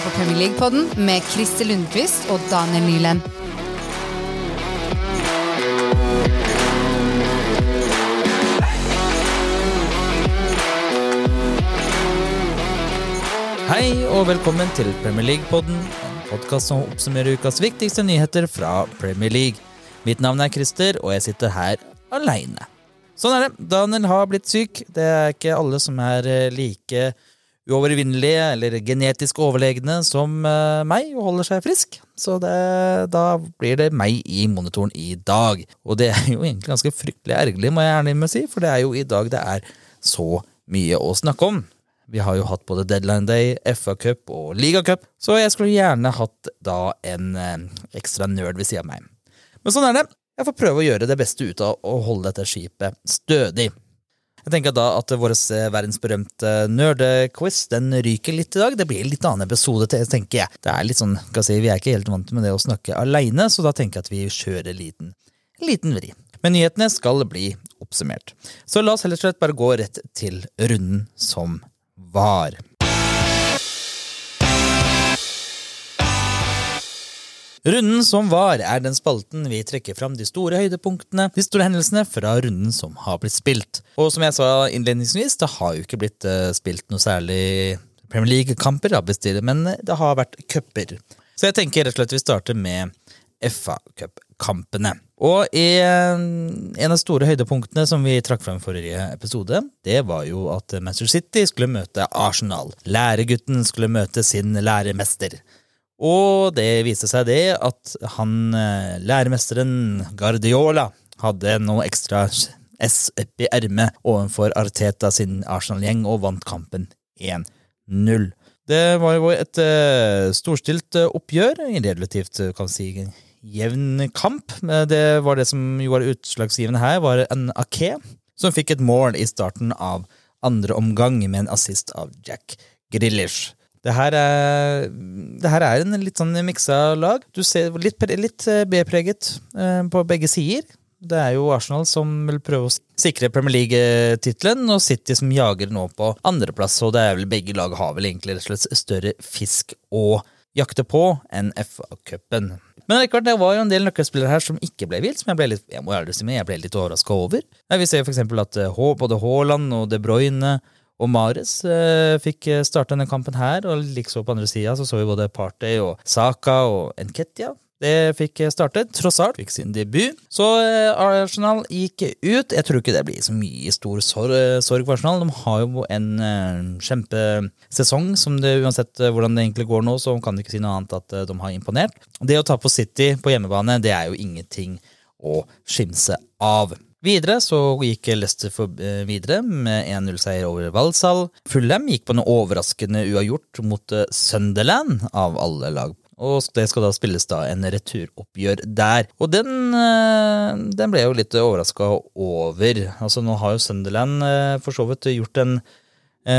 hører på Premier League-podden med Christer Lundqvist og Daniel Nyland. Hei og velkommen til Premier League-podden, en podkast som oppsummerer ukas viktigste nyheter fra Premier League. Mitt navn er Christer, og jeg sitter her aleine. Sånn er det. Daniel har blitt syk. Det er ikke alle som er eh, like uovervinnelige eller genetisk overlegne som eh, meg og holder seg frisk. Så det, da blir det meg i monitoren i dag. Og det er jo egentlig ganske fryktelig ergerlig, må jeg gjerne si, for det er jo i dag det er så mye å snakke om. Vi har jo hatt både Deadline Day, FA-cup og ligacup, så jeg skulle gjerne hatt da en eh, ekstra nerd ved siden av meg. Men sånn er det. Jeg får prøve å gjøre det beste ut av å holde dette skipet stødig. Jeg tenker da at vår eh, verdensberømte nerdequiz den ryker litt i dag. Det blir en litt annen episode, til, tenker jeg. Det er litt sånn, skal si, Vi er ikke helt vant med det å snakke aleine, så da tenker jeg at vi kjører en liten, liten vri. Men nyhetene skal bli oppsummert. Så la oss heller slett bare gå rett til runden som var. Runden som var, er den spalten vi trekker fram de store høydepunktene, de store hendelsene fra runden som har blitt spilt. Og som jeg sa innledningsvis, det har jo ikke blitt uh, spilt noe særlig Premier League-kamper, men det har vært cuper. Så jeg tenker rett og slett vi starter med FA-cupkampene. Og eh, en av store høydepunktene som vi trakk fram i forrige episode, det var jo at Manchester City skulle møte Arsenal. Læregutten skulle møte sin læremester. Og det viste seg det at han eh, læremesteren Guardiola hadde noe ekstra S i ermet overfor Arteta sin Arsenal-gjeng og vant kampen 1-0. Det var jo et uh, storstilt oppgjør, i relativt kan si jevn kamp. Det var det som gjorde utslagsgivende her, var en Ake som fikk et mål i starten av andre omgang med en assist av Jack Grealish. Det her er, det her er en litt sånn miksa lag. Du ser litt, litt eh, B-preget eh, på begge sider. Det er jo Arsenal som vil prøve å sikre Premier League-tittelen, og City som jager nå på andreplass. Og det er vel begge lag har vel egentlig rett og slett større fisk å jakte på enn FA-cupen. Men det var jo en del nøkkelspillere her som ikke ble vilt, som jeg ble litt, jeg må si jeg ble litt overraska over. Vi ser for eksempel at eh, både Haaland og De Bruyne og Mares eh, fikk eh, starte denne kampen her, og likså på andre sida så, så vi både Partey og Saka og Enketia. Det fikk startet. startet. Trossart fikk sin debut. Så eh, Arsenal gikk ut. Jeg tror ikke det blir så mye stor sorg for Arsenal. De har jo en kjempesesong som det uansett hvordan det egentlig går nå, så kan de ikke si noe annet at de har imponert. Det å ta på City på hjemmebane, det er jo ingenting å skimse av. Videre så gikk Leicester eh, videre med 1-0-seier over Walsall. Fulham gikk på noe overraskende uavgjort mot eh, Sunderland, av alle lag. Og det skal da spilles da en returoppgjør der. Og den, eh, den ble jo litt overraska over. Altså Nå har jo Sunderland for så vidt gjort en Eh,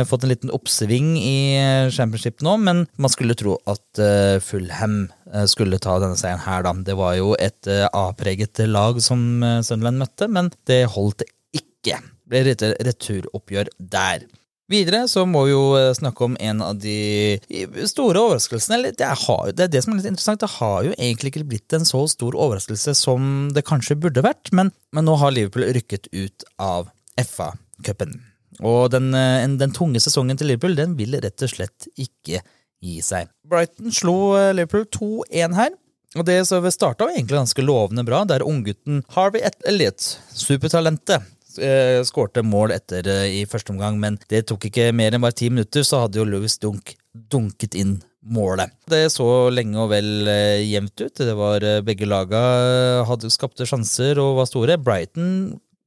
fått en liten oppsving i eh, championship nå, men man skulle tro at uh, Fulham skulle ta denne seieren her, da. Det var jo et A-preget lag som Sunderland møtte, men det holdt ikke. Det ble et returoppgjør der. Videre så må vi jo snakke om en av de store overraskelsene. Det, har, det er det som er litt interessant. Det har jo egentlig ikke blitt en så stor overraskelse som det kanskje burde vært, men, men nå har Liverpool rykket ut av FA-cupen. Og den, eh, den, tunge sesongen til Liverpool den vil rett og slett ikke gi seg. Brighton slo eh, Liverpool 2-1 her. Og det starta egentlig ganske lovende bra, der unggutten Harvey Elliot, supertalentet, eh, skårte mål etter i første omgang, men det tok ikke mer enn bare ti minutter, så hadde jo Louis Dunk dunket inn målet. Det så lenge og vel jevnt ut. Det var Begge laga hadde skapte sjanser og var store. Brighton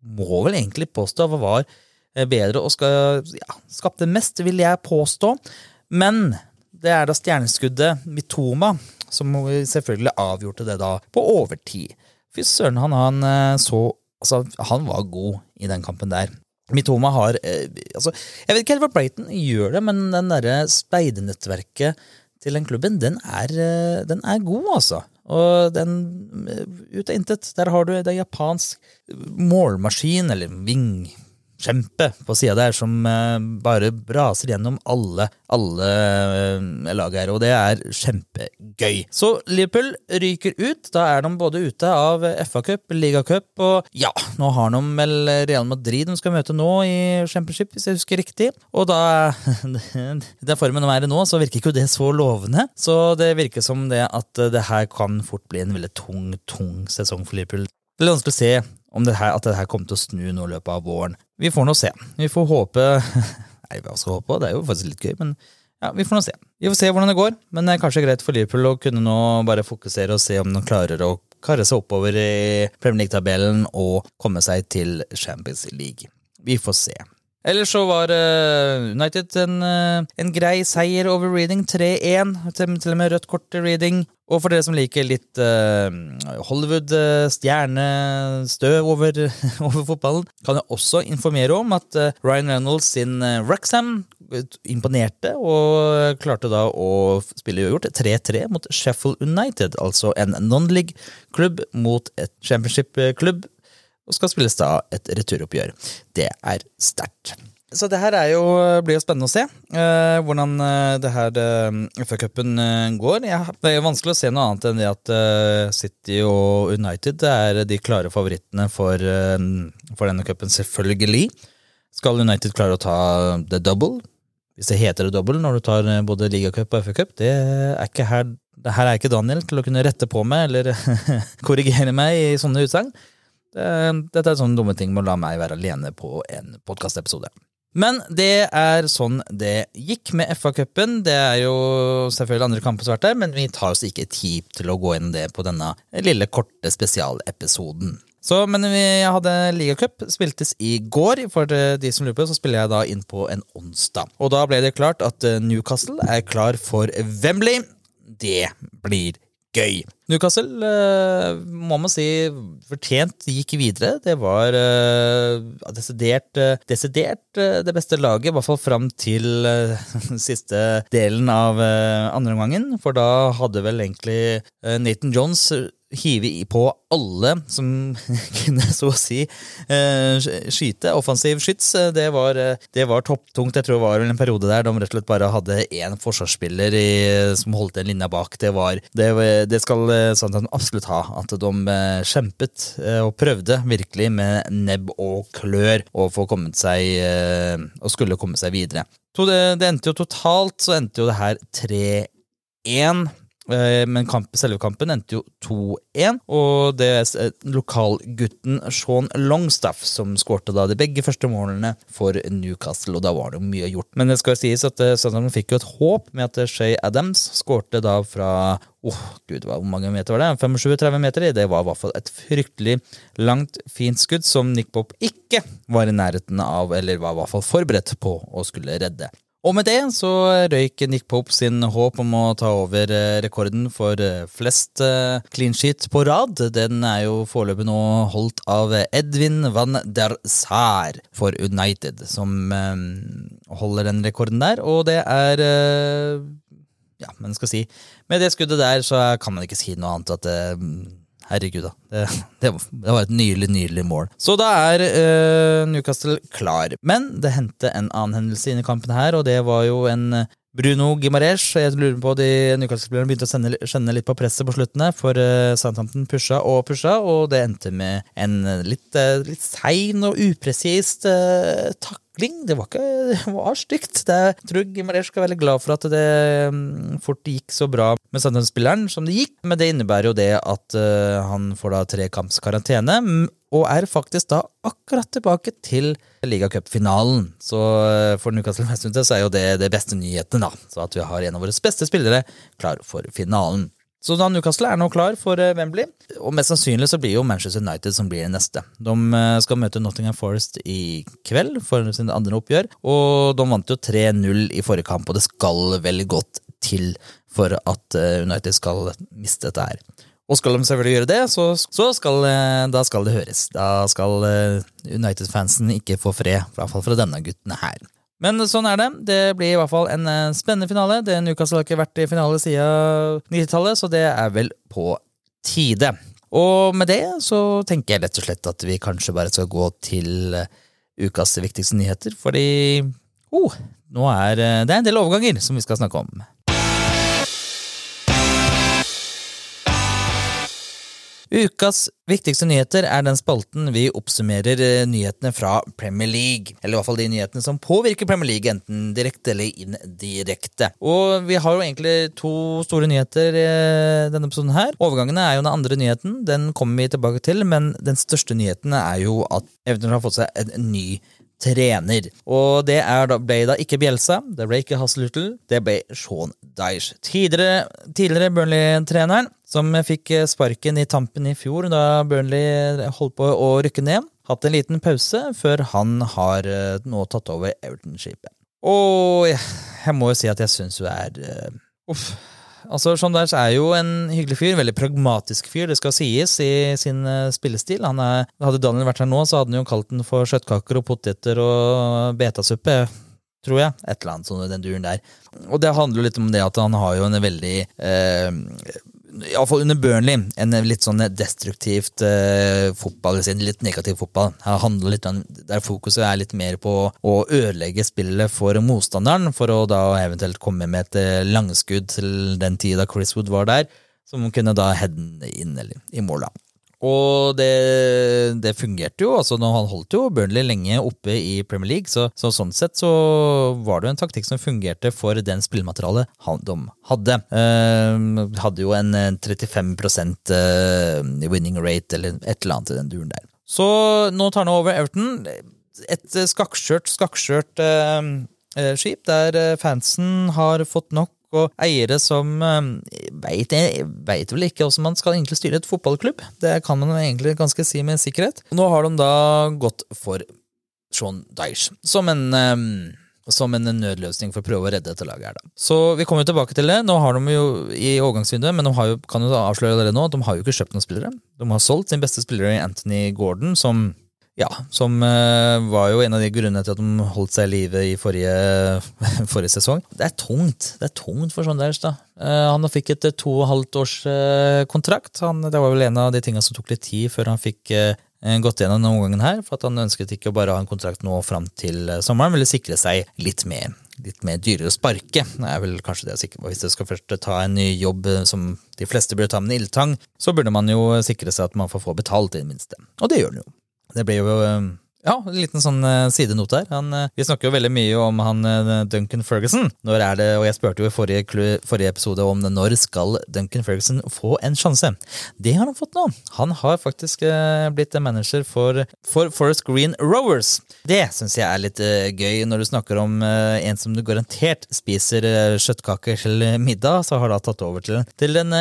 må vel egentlig påstå var Eh, bedre og skal, ja, skapte mest, vil jeg påstå. Men det er da stjerneskuddet Mitoma som selvfølgelig avgjorde det da på overtid. Fy søren, han, han, eh, så Altså, han var god i den kampen der. Mitoma har eh, altså, Jeg vet ikke helt hva Brighton gjør det, men den derre speidernettverket til den klubben, den er, eh, den er god, altså. Og den Ut av intet. Der har du det japansk målmaskin, eller ving kjempe på sida der som eh, bare braser gjennom alle, alle eh, lag her, og det er kjempegøy. Så Liverpool ryker ut. Da er de både ute av FA-cup, ligacup, og ja, nå har de vel Real Madrid de skal møte nå i Championship, hvis jeg husker riktig. Og da Den formen de er i nå, så virker ikke det så lovende. Så det virker som det at det her kan fort bli en veldig tung, tung sesong for Liverpool. Det er vanskelig å se om det her, at det her kommer til å snu nå i løpet av våren. Vi får nå se. Vi får håpe Nei, hva skal håpe? Det er jo faktisk litt gøy, men ja, vi får nå se. Vi får se hvordan det går, men det er kanskje greit for Liverpool å kunne nå bare fokusere og se om de klarer å karre seg oppover i Premier League-tabellen og komme seg til Champions League. Vi får se. Ellers så var uh, United en, uh, en, grei seier over Reading. 3-1. Til, til, og med rødt kort til Reading. Og for dere som liker litt uh, Hollywood-stjernestøv over, over, fotballen, kan jeg også informere om at Ryan Reynolds sin Wrexham imponerte og klarte da å spille uavgjort 3-3 mot Sheffield United, altså en non-league-klubb mot et championship-klubb og skal spilles da et returoppgjør. Det er sterkt. Så det her jo, blir jo spennende å se uh, hvordan uh, det her uh, FA-cupen uh, går. Ja, det er jo vanskelig å se noe annet enn det at City og United er de klare favorittene for, for denne cupen, selvfølgelig. Skal United klare å ta the double, hvis det heter det double når du tar både ligacup og FA-cup, det er ikke her, her er ikke Daniel til å kunne rette på meg eller korrigere meg i sånne utsagn. Dette er sånne dumme ting med å la meg være alene på en podkastepisode. Men det er sånn det gikk med FA-cupen. Det er jo selvfølgelig andre kamper som har vært der, men vi tar oss ikke tid til å gå inn det på denne lille, korte spesialepisoden. Så, men vi hadde ligacup, spiltes i går. For de som lurer på så spiller jeg da inn på en onsdag. Og da ble det klart at Newcastle er klar for Wembley. Det blir gøy. Newcastle uh, må man si fortjent gikk videre. Det var uh, desidert, uh, desidert det beste laget, i hvert fall fram til siste delen av andre omgangen. For da hadde vel egentlig Nathan Jones hive på alle som kunne, så å si, eh, skyte. Offensiv skyts, eh, det var, eh, det var topptungt. Jeg tror det var en periode der de rett og slett bare hadde én forsvarsspiller i, som holdt en linja bak. Det, var, det, det skal Sandton absolutt ha. At de kjempet og prøvde virkelig med nebb og klør å få kommet seg og skulle komme seg videre. Det, det endte jo totalt så endte jo det her 3-1. Eh, men kamp, selve kampen endte jo 2-1, og det er eh, lokalgutten Sean Longstaff som skårte da de begge første målene for Newcastle, og da var det jo mye gjort. Men det skal jo sies at eh, Southampton fikk jo et håp med at Shay Adams skårte da fra oh, gud, hvor mange meter var det? 25-30 meter? Det var i hvert fall et fryktelig langt, fint skudd som Nick Pop ikke var i nærheten av, eller var i hvert fall forberedt på å skulle redde. Og med det så røyk Nick Pope sin håp om å ta over eh, rekorden for eh, flest eh, clean sheet på rad. Den er jo foreløpig nå holdt av Edvin van der Saar for United, som holder den rekorden der. Og det er Ja, men skal si Med det skuddet der så kan man ikke si noe annet at Herregud, da. Det, det, var et nydelig, nydelig mål. Så da er uh, Newcastle klar. Men det hendte en annen hendelse inn i kampen her, og det var jo en Bruno Gimarez. Jeg lurer på de Newcastle-spillerne begynte å sende, kjenne litt på presset på sluttene, for uh, Southampton pusha og pusha, og det endte med en litt, litt sein og upresist uh, takk takling. Det var ikke det var stygt. Det, jeg tror Gimaresh skal være glad for at det um, fort gikk så bra med Sandnes-spilleren som det gikk, men det innebærer jo det at uh, han får da tre kamps karantene, og er faktisk da akkurat tilbake til ligacupfinalen. Så uh, for Newcastle Westminster så er jo det det beste nyheten, da. Så at vi har en av våre beste spillere klar for finalen. Så da Newcastle er nå klar for eh, Wembley, og mest sannsynlig så blir jo Manchester United som blir det neste. De eh, skal møte Nottingham Forest i kveld for sin andre oppgjør, og de vant jo 3-0 i forrige kamp, og det skal veldig godt til for at eh, United skal miste dette her. Og skal de selvfølgelig gjøre det, så, så skal, da skal det høres. Da skal United-fansen ikke få fred, i hvert fall fra denne gutten her. Men sånn er det. Det blir i hvert fall en eh, spennende finale. Det Newcastle har ikke vært i finale siden 90-tallet, så det er vel på tide. Og med det så tenker jeg rett og slett at vi kanskje bare skal gå til ukas viktigste nyheter, fordi oh, nå er eh, det er en del overganger som vi skal snakke om. Ukas viktigste nyheter er den spalten vi oppsummerer eh, nyhetene fra Premier League. Eller i hvert fall de nyhetene som påvirker Premier League, enten direkte eller indirekte. Og vi har jo egentlig to store nyheter i denne episoden her. Overgangene er jo den andre nyheten, den kommer vi tilbake til, men den største nyheten er jo at Everton har fått seg en ny trener. Og det da, ble da ikke Bjelsa, det ble ikke Hasselhutl, det ble Sean Dyche. Tidligere, tidligere Burnley-treneren som fikk sparken i tampen i fjor da Burnley holdt på å rykke ned. Hatt en liten pause før han har eh, nå tatt over Everton-skipet. Og jeg må jo si at jeg syns jo er uh, Uff. Altså, Sean er jo en hyggelig fyr, veldig pragmatisk fyr, det skal sies, i sin spillestil. Er, hadde Daniel vært her nå, så hadde han jo kalt den for kjøttkaker og poteter og betasuppe tror jeg. Et eller annet sånn i den duren der. Og det handler jo litt om det at han har jo en veldig eh, Iallfall under Burnley, en litt sånn destruktivt eh, fotball, litt negativ fotball. Her litt Der fokuset er litt mer på å ødelegge spillet for motstanderen, for å da eventuelt komme med et eh, langskudd til den tida Chris Wood var der, som kunne da heade inn eller, i mål. da. Og det, det, fungerte jo. altså Han holdt jo Burnley lenge oppe i Premier League, så, så, sånn sett så var det jo en taktikk som fungerte for den spillematerialet de hadde. Uh, hadde jo en 35 uh, winning rate, eller et eller annet i den duren der. Så nå tar han over Everton. Et skakkskjørt, skakkskjørt uh, skip der fansen har fått nok og eiere som ehm, veit, veit vel ikke hvordan man skal egentlig styre et fotballklubb. Det kan man egentlig ganske si med sikkerhet. Nå har de da gått for Sean Dyche som en ehm, som en nødløsning for å prøve å redde dette laget. her da. Så vi kommer jo tilbake til det. Nå har de jo i overgangsvinduet, men de jo, kan jo avsløre det nå, at de har jo ikke kjøpt noen spillere. De har solgt sin beste spiller Anthony Gordon, som ja, som uh, var jo en av de grunnene til at de holdt seg i live i forrige, forrige, sesong. Det er tungt det er tungt for sånn der, da. Han fikk et to og halvt års uh, kontrakt. Han, det var vel en av de tingene som tok litt tid før han fikk gått gjennom denne omgangen her. For at han ønsket ikke å bare ha en kontrakt nå fram til sommeren, ville sikre seg litt mer. Litt mer dyrere å sparke, det er vel kanskje det jeg sikker på. Hvis du skal først ta en ny jobb som de fleste burde ta med en ildtang, så burde man jo sikre seg at man får få betalt, i det minste. Og det gjør den jo. Det blir jo um, ja, en liten sånn sidenote her. Han, uh, vi snakker jo veldig mye om han uh, Duncan Ferguson. Når er det, og jeg spurte jo i forrige, forrige, episode om når skal Duncan Ferguson få en sjanse. Det har han fått nå. Han har faktisk blitt manager for, for Forest Green Rowers. Det syns jeg er litt gøy, når du snakker om en som du garantert spiser kjøttkaker til middag, så har da tatt over til, til den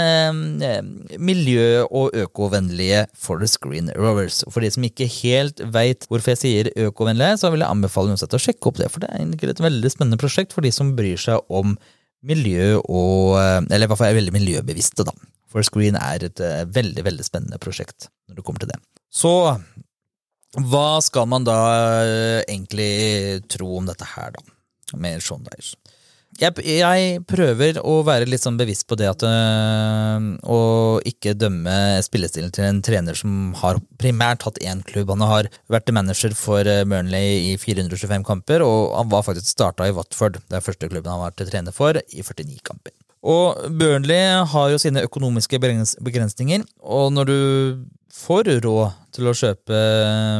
miljø- og økovennlige Forest Green Rowers. For de som ikke helt veit hvorfor jeg sier økovennlig, så vil jeg anbefale uansett å sjekke opp det. For det er egentlig et veldig spennende prosjekt for de som bryr seg om miljø og Eller i hvert fall er veldig miljøbevisste, da. For Screen er et uh, veldig, veldig spennende prosjekt når det kommer til det. Så hva skal man da uh, egentlig tro om dette her, da? Med Sean Dyche? Jeg, jeg, prøver å være litt sånn bevisst på det at øh, Å ikke dømme spillestilen til en trener som har primært hatt én klubb. Han har vært manager for øh, Burnley i 425 kamper, og han var faktisk starta i Watford. Det er første klubben han har vært trener for, i 49 kamper. Og Burnley har jo sine økonomiske begrensninger, og når du får råd til å kjøpe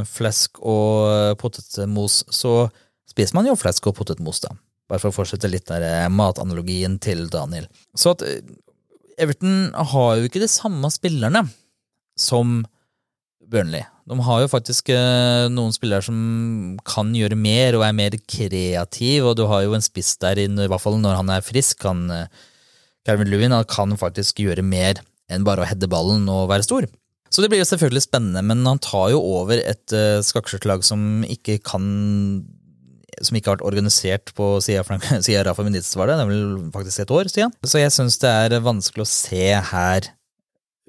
flesk og potetmos, så spiser man jo flesk og potetmos, da. Bare for å fortsette litt der eh, matanalogien til Daniel. Så at eh, Everton har jo ikke de samme spillerne som Burnley. De har jo faktisk eh, noen spillere som kan gjøre mer og er mer kreativ, og du har jo en spiss der, i hvert fall når han er frisk. Han, Calvin Lewin kan faktisk gjøre mer enn bare å heade ballen og være stor. Så det blir jo selvfølgelig spennende, men han tar jo over et uh, skakkskjørtlag som ikke kan som ikke har vært organisert på siden av Rafa Benitez, var det. Det er vel faktisk et år siden. Så jeg syns det er vanskelig å se her,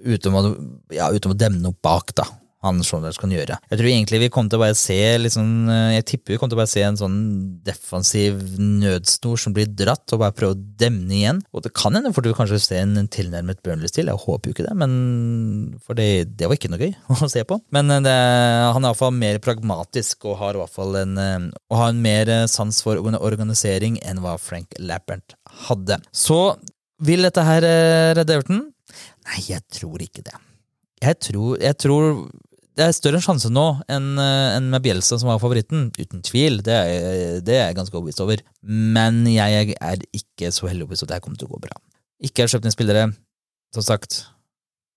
uten å, ja, uten å demne opp bak, da. Han Saunders kan gjøre. Jeg tror egentlig vi kommer til å bare se liksom, Jeg tipper vi kommer til å bare se en sånn defensiv nødsnor som blir dratt, og bare prøve å demne igjen. Og det kan hende for du kanskje se en tilnærmet Burnley-stil, jeg håper jo ikke det, men for det, det, var ikke noe gøy å se på. Men det, han er iallfall mer pragmatisk og har i hvert fall en, og har en mer sans for organisering enn hva Frank Lappert hadde. Så vil dette her redde Everton? Nei, jeg tror ikke det. Jeg tror, jeg tror det er større sjanse nå enn en med Bjelsa, som var favoritten. Uten tvil. Det er, det er jeg ganske overbevist over. Men jeg er ikke så heldig overbevist at det kommer til å gå bra. Ikke har kjøpt inn spillere. Som sagt,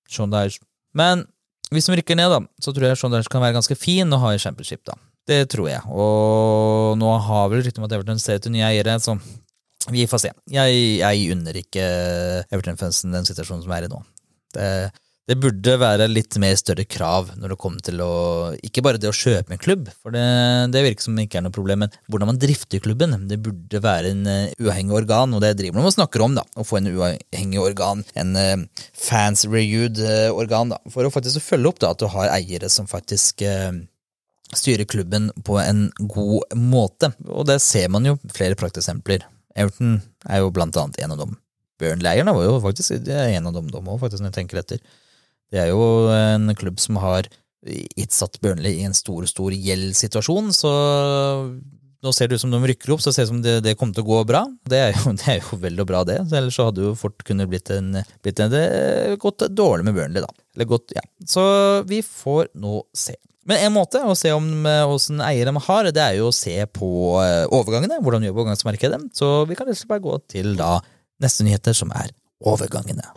Sean Dyche. Men hvis de rykker ned, da, så tror jeg Sean Dyche kan være ganske fin å ha i championship. da. Det tror jeg. Og nå har vel ryktet om at Everton ser etter nye eiere, så vi får se. Jeg, jeg unner ikke Everton-fansen den situasjonen som er i nå. Det det burde være litt mer større krav når det kommer til å Ikke bare det å kjøpe en klubb, for det, det virker som ikke er noe problem, men hvordan man drifter klubben. Det burde være en uh, uavhengig organ, og det driver man og snakker om, da. Å få en uavhengig organ, en uh, fans reviewed uh, organ, da. For å faktisk følge opp da, at du har eiere som faktisk styrer klubben på en god måte. Og det ser man jo flere prakteksempler. Everton er jo blant annet en av dem. Burnley-eierne var jo faktisk en av dem, de òg, faktisk, når jeg tenker etter. Det er jo en klubb som har satt Burnley i en stor, stor gjeldssituasjon, så nå ser det ut som de rykker opp, så ser det ut som det, det kommer til å gå bra. Det er jo, det er jo vel og bra, det. Ellers så hadde jo fort kunnet blitt en, blitt en det, gått dårlig med Burnley, da. Eller gått, ja. Så vi får nå se. Men en måte å se om åssen eiere de har, det er jo å se på eh, overgangene. Hvordan de gjør overgangsmarkedet. Så vi kan bare gå til da neste nyheter, som er overgangene.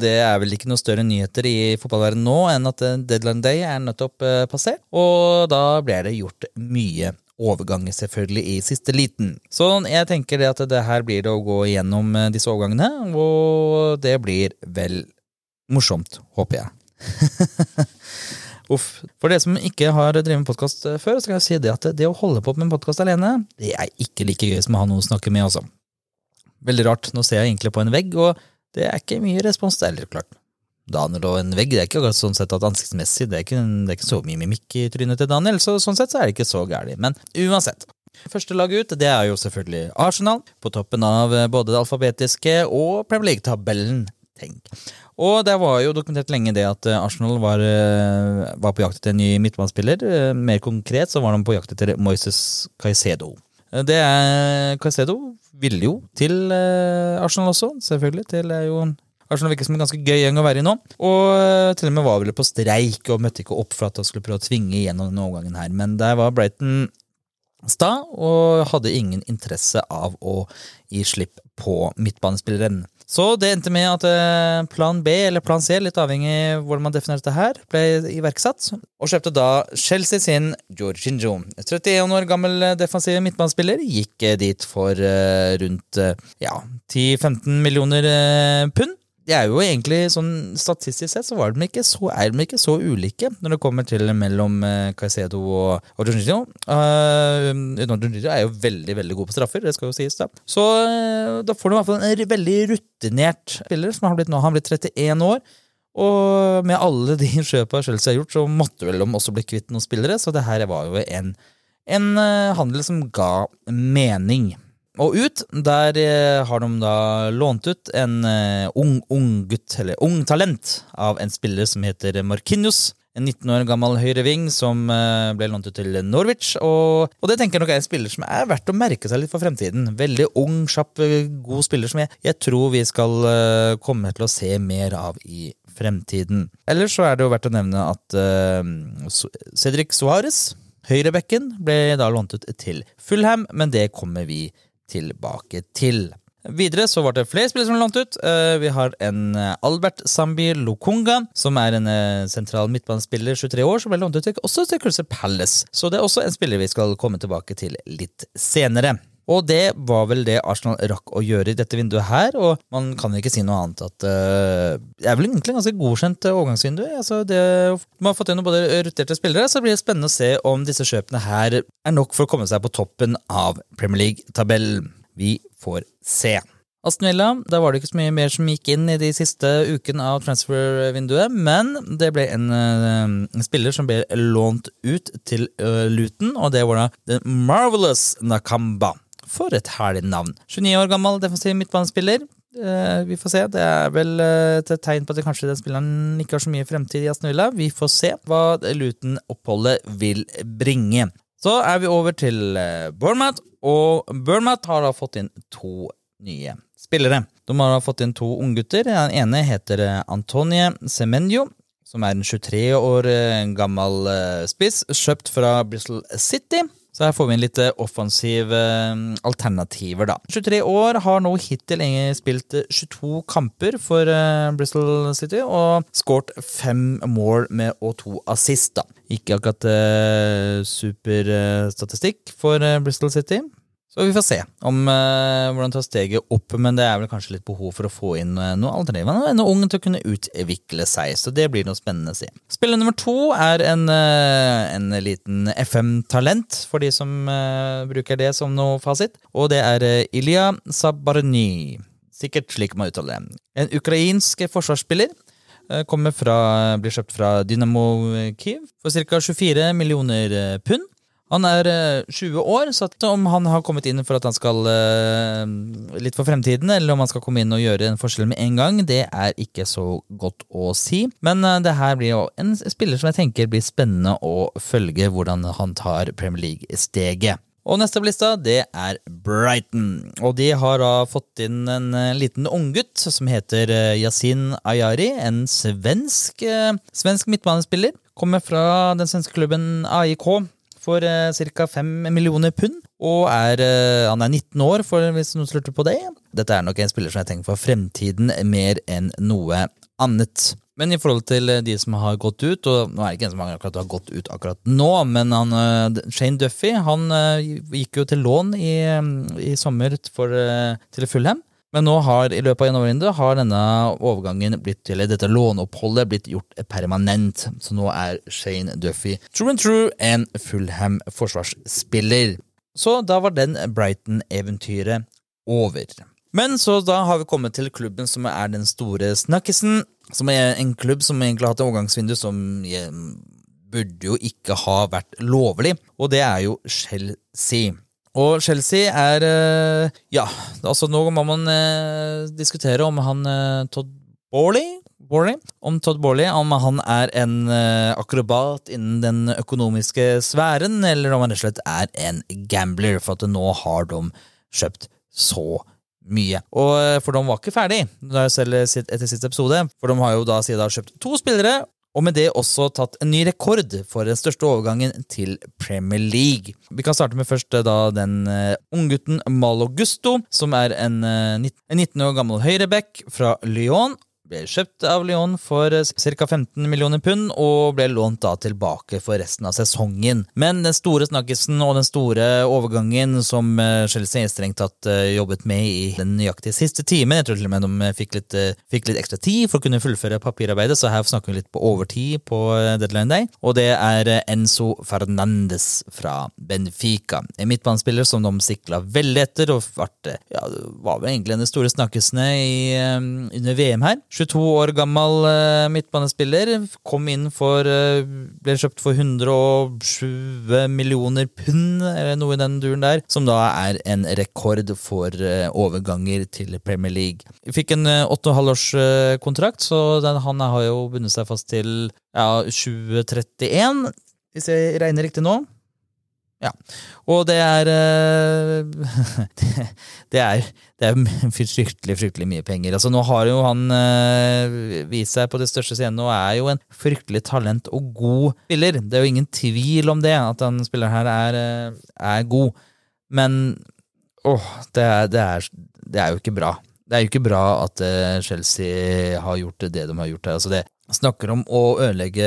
Det er vel ikke noe større nyheter i fotballverdenen nå enn at eh, deadline day er nettopp eh, passert, og da ble det gjort mye overganger, selvfølgelig, i siste liten. Så jeg tenker det at det her blir det å gå gjennom eh, disse overgangene, og det blir vel morsomt, håper jeg. Uff. For dere som ikke har drevet med podkast før, så kan jeg si det at det å holde på med en podkast alene, det er ikke like gøy som å ha noen å snakke med, altså. Veldig rart. Nå ser jeg egentlig på en vegg, og det er ikke mye respons der, klart. Daniel og en vegg, det er ikke sånn sett at ansiktsmessig, det er ikke, det er ikke så mye mimikk i trynet til Daniel, så sånn sett så er det ikke så gærent. Men uansett. Første lag ut det er jo selvfølgelig Arsenal, på toppen av både det alfabetiske og Premier League-tabellen. Tenk. Og det var jo dokumentert lenge det at Arsenal var, eh, var på jakt etter en ny midtbanespiller. Eh, mer konkret så var de på jakt etter Moises Caicedo. Eh, det er Caicedo ville jo til eh, Arsenal også, selvfølgelig. Til jo Arsenal virker som en ganske gøy gjeng å være i nå. Og eh, til og med var vel på streik og møtte ikke opp for at han skulle prøve å tvinge igjennom denne overgangen her. Men der var Brighton sta og hadde ingen interesse av å gi slipp på midtbanespilleren. Så det endte med at eh, plan B, eller plan C, litt avhengig av hvordan man definerer dette her, ble iverksatt. Og kjøpte da Chelsea sin Jorginho. 31 år gammel eh, defensiv midtbanespiller gikk eh, dit for rundt ja, 10-15 millioner pund de er jo egentlig sånn Statistisk sett så var de ikke så, er de ikke så ulike når det kommer til mellom uh, Caicedo og, og Jorginho. Uh, Jorginho er jo veldig veldig god på straffer, det skal jo sies. Da Så uh, da får du i hvert fall en veldig rutinert spiller som har blitt nå han har blitt 31 år. Og med alle de kjøpa Chelsea har gjort, så måtte vel de også bli kvitt noen spillere, så det her var jo en, en handel som ga mening. Og ut, der eh, har de da lånt ut en eh, ung, ung gutt, eller ung talent, av en spiller som heter Markinios. En 19 år gammel høyreving som eh, ble lånt ut til Norwich. Og, og, det tenker jeg nok er en spiller som er verdt å merke seg litt for fremtiden. Veldig ung, kjapp, god spiller som jeg, jeg tror vi skal komme til å se mer av i fremtiden. Ellers så er det jo verdt å nevne at uh, Cedric Suárez, høyrebekken, ble da lånt ut til Fulham, men det kommer vi til tilbake til. Videre så var det flere spillere som ble lånt ut. Eh, vi har en eh, Albert Zambi Lokunga, som er en eh, sentral midtbanespiller, 23 år, som ble lånt ut også til Crystal Palace. Så det er også en spiller vi skal komme tilbake til litt senere. Og det var vel det Arsenal rakk å gjøre i dette vinduet her, og man kan ikke si noe annet at uh, Det er vel egentlig ganske godkjent overgangsvindu. Altså man har fått inn både ruterte spillere, så det blir spennende å se om disse kjøpene her er nok for å komme seg på toppen av Premier League-tabellen. Vi får se. Aston Villa, der var det ikke så mye mer som gikk inn i de siste ukene av transfer-vinduet, men det ble en, en, spiller som ble lånt ut til uh, Luton, og det var da The Marvelous Nakamba. For et herlig navn. 29 år gammel defensiv midtbanespiller. Uh, vi får se. Det er vel et tegn på at kanskje den spilleren ikke har så mye fremtid i Aston Villa. Vi får se hva Luton-oppholdet vil bringe. Så er vi over til Bournemouth, og Bournemouth har da fått inn to nye spillere. De har fått inn to unggutter. Den ene heter eh, Antonie Semenyo, som er en 23 år eh, gammel eh, spiss, kjøpt fra Bristol City. Så her får vi inn litt offensive alternativer, da. 23 år, har nå hittil spilt 22 kamper for Bristol City og skåret fem mål med og to assist, da. Ikke akkurat superstatistikk for Bristol City, så vi får se om uh, hvordan tar steget opp, men det er vel kanskje litt behov for å få inn uh, noe alternativ. Han er ennå ung til å kunne utvikle seg, så det blir noe spennende å se. Spiller nummer to er en, uh, en liten FM-talent, for de som bruker det som noe fasit, og det er Ilja Sabarny. Sikkert slik man uttaler det. En ukrainsk forsvarsspiller. Kommer fra, blir kjøpt fra Dynamo Kiev for ca. 24 millioner pund. Han er 20 eh, år, så om han har kommet inn for at han skal eh, litt for fremtiden, eller om han skal komme inn og gjøre en forskjell med en gang, det er ikke så godt å si. Men eh, det her blir jo en spiller som jeg tenker blir spennende å følge hvordan han tar Premier League-steget. Og neste på lista, det er Brighton. Og de har da fått inn en liten unggutt som heter Yasin Ayari. En svensk, svensk midtbanespiller. Kommer fra den svenske klubben AIK for uh, ca. 5 millioner pund. Og er, uh, han er 19 år, for, hvis noen lurte på det. Dette er nok en spiller som jeg tenker for fremtiden mer enn noe annet. Men i forhold til de som har gått ut, og nå er det ikke en som akkurat har gått ut akkurat nå, men han, uh, Shane Duffy han gikk jo til lån i, i sommer for, til Fulham. Men nå har i løpet av januarvinduet har denne overgangen blitt, eller dette låneoppholdet blitt gjort permanent. Så nå er Shane Duffy true and true en Fulham forsvarsspiller. Så da var den Brighton-eventyret over. Men så da har vi kommet til klubben som er den store snakkisen. Som er en klubb som egentlig har hatt et overgangsvindu som burde jo ikke ha vært lovlig, og det er jo Chelsea. Og Chelsea er eh, Ja, altså nå må man eh, diskutere om han eh, Todd Borley Borley, om Todd Borley, om han er en akrobat innen den økonomiske sfæren, eller om han rett og slett er en gambler, for at nå har de kjøpt så mye. Og For de var ikke ferdig etter siste episode, for de har jo da siden kjøpt to spillere og med det også tatt en ny rekord for den største overgangen til Premier League. Vi kan starte med først eh, da den uh, unggutten Malo Gusto, som er en, uh, en 19 år gammel høyreback fra Lyon ble kjøpt av Lyon for eh, ca. 15 millioner pund og ble lånt da tilbake for resten av sesongen. Men den store snakkisen og den store overgangen som eh, Chelsea strengt tatt eh, jobbet med i den nøyaktige siste timen, jeg tror til og med de fikk litt, fikk litt ekstra tid for å kunne fullføre papirarbeidet, så her snakker vi litt på overtid på deadline day, og det er Enzo Fernandes fra Benfica. En midtbanespiller som de sikla veldig etter, og ble, ja, var vel egentlig en av de store snakkisene under VM her. 22 år gammel uh, midtbanespiller. Kom inn for uh, Ble kjøpt for 120 millioner pund, eller noe i den duren der. Som da er en rekord for uh, overganger til Premier League. Vi fikk en åtte og halv års kontrakt, så den, han har jo bundet seg fast til ja, 2031, hvis jeg regner riktig nå. Ja. Og det er Det er, det er fryktelig, fryktelig mye penger. Altså Nå har jo han vist seg på det største scenen og er jo en fryktelig talent og god spiller. Det er jo ingen tvil om det, at han spilleren her er, er god. Men åh, det er, det, er, det er jo ikke bra. Det er jo ikke bra at Chelsea har gjort det de har gjort her. Altså det, snakker om å ødelegge,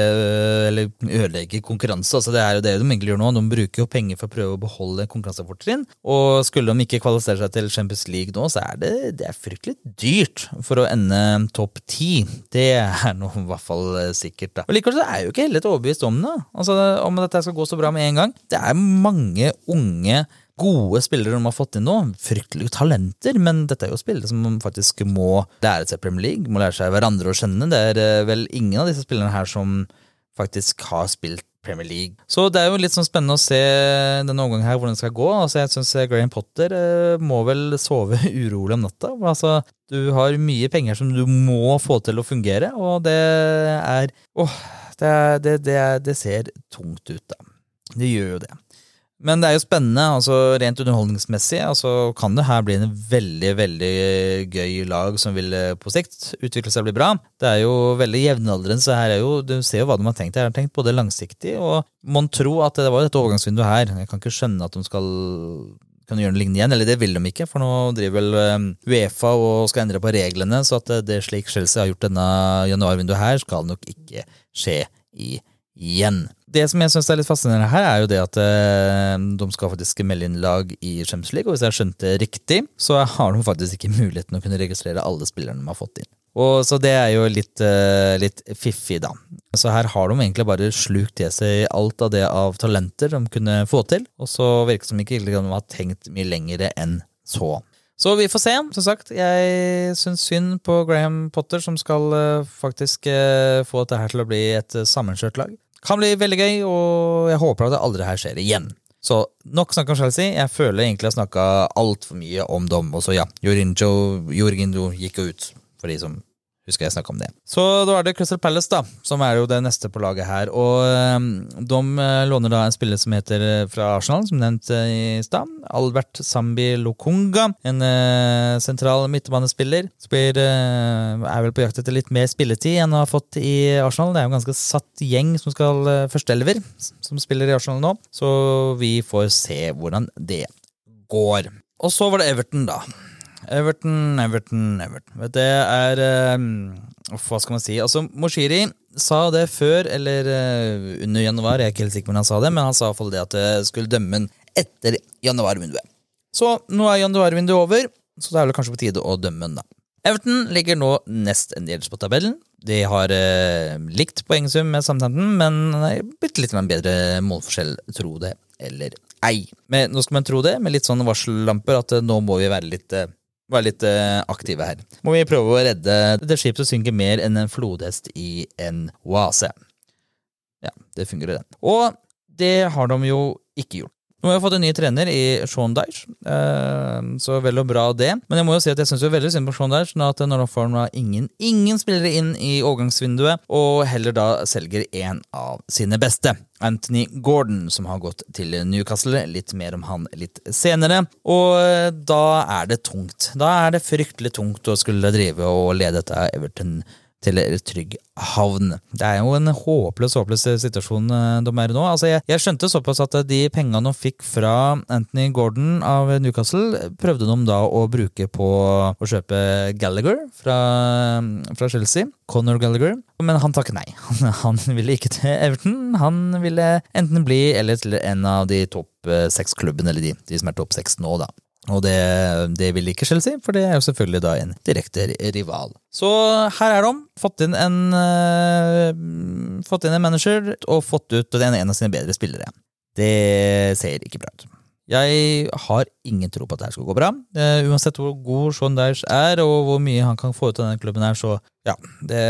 eller ødelegge konkurranse. altså Det er jo det de egentlig gjør nå. De bruker jo penger for å prøve å beholde konkurransefortrinn. Og skulle de ikke kvalifisere seg til Champions League nå, så er det, det er fryktelig dyrt for å ende topp ti. Det er nå i hvert fall sikkert. da. Og Likevel så er jo ikke helt overbevist om det. Altså Om dette skal gå så bra med en gang. Det er mange unge gode spillere de har fått inn nå. Fryktelige talenter, men dette er jo spillere som faktisk må lære seg Premier League, må lære seg hverandre å kjenne. Det er eh, vel ingen av disse spillerne her som faktisk har spilt Premier League. Så det er jo litt sånn spennende å se denne omgangen her, hvordan det skal gå. Altså, jeg syns Graham Potter eh, må vel sove urolig om natta. Altså, du har mye penger som du må få til å fungere, og det er Åh, det, det, det, det ser tungt ut, da. Det gjør jo det. Men det er jo spennende, altså rent underholdningsmessig. altså Kan det her bli en veldig veldig gøy lag som vil eh, på sikt utvikle seg og bli bra? Det er jo veldig jevnaldrende, så her er jo, du ser jo hva de har tenkt. Jeg har tenkt både langsiktig og mon tro at det var dette overgangsvinduet her. Jeg kan ikke skjønne at de skal kan gjøre noe lignende igjen, eller det vil de ikke, for nå driver vel eh, Uefa og skal endre på reglene, så at det slik Chelsea har gjort denne januarvinduet her, skal nok ikke skje igjen. Det som jeg synes er litt fascinerende her, er jo det at eh, de skal faktisk melde inn lag i Champions League, og hvis jeg skjønte riktig, så har de faktisk ikke muligheten å kunne registrere alle spillerne de har fått inn. Og Så det er jo litt, eh, litt fiffig, da. Så her har de egentlig bare slukt til seg alt av det av talenter de kunne få til, og så virker det som ikke de har tenkt mye lenger enn så. Så vi får se. Som sagt, jeg syns synd på Graham Potter, som skal uh, faktisk uh, få dette til å bli et sammenskjørt sammenkjørt lag. Kan bli veldig gøy, og jeg håper at det aldri her skjer igjen. Så nok snakk om Chelsea. Jeg føler egentlig jeg snakka altfor mye om dem. Og så ja, Jorinjo, Jorinjo gikk jo ut, for de som husker jeg snakka om det. Så da er det Crystal Palace, da, som er jo det neste på laget her. Og um, de uh, låner da en spiller som heter uh, fra Arsenal, som nevnt uh, i stad. Albert Zambi Lokunga. En sentral midtbanespiller. Spiller, er vel på jakt etter litt mer spilletid enn han har fått i Arsenal. Det er jo en ganske satt gjeng som skal førsteelver, som spiller i Arsenal nå. Så vi får se hvordan det går. Og så var det Everton, da. Everton, Everton, Everton. Det er uh, Hva skal man si? Altså, Moshiri sa det før, eller uh, under januar, jeg er ikke helt sikker på om han sa det, men han sa iallfall det at det skulle dømme den etter januarvinduet. Så nå er januarvinduet over, så det er vel kanskje på tide å dømme den, da. Everton ligger nå nest en på tabellen. De har uh, likt poengsum med Southampton, men bitte litt bedre målforskjell, tro det eller ei. Men nå skal man tro det, med litt sånne varsellamper, at nå må vi være litt være litt uh, aktive her. Må vi prøve å redde dette skipet som synker mer enn en flodhest i en oase. Ja, det fungerer, det. Og det har de jo ikke gjort. Nå har vi fått en ny trener i Sean Dyche, eh, så vel og bra det. Men jeg må jo si at jeg syns veldig synd på Sean Dyche at når han får ingen, ingen spillere inn i overgangsvinduet, og heller da selger en av sine beste. Anthony Gordon, som har gått til Newcastle. Litt mer om han litt senere. Og eh, da er det tungt. Da er det fryktelig tungt å skulle drive og lede dette Everton til trygg havn. Det er jo en håpløs håpløs situasjon eh, de er i nå. Altså, jeg, jeg, skjønte såpass at de pengene de fikk fra Anthony Gordon av Newcastle, prøvde de da å bruke på å kjøpe Gallagher fra, fra Chelsea. Conor Gallagher. Men han takket nei. Han ville ikke til Everton. Han ville enten bli eller til en av de topp eh, seks-klubbene, eller de, de som er topp seks nå, da. Og det, det, vil ikke Chelsea, for det er jo selvfølgelig da en direkte rival. Så her er de. Fått inn en, uh, fått inn en manager og fått ut den en av sine bedre spillere. Det ser ikke bra ut. Jeg har ingen tro på at det her skal gå bra. Uh, uansett hvor god Sean Dyche er, og hvor mye han kan få ut av denne klubben her, så ja, det,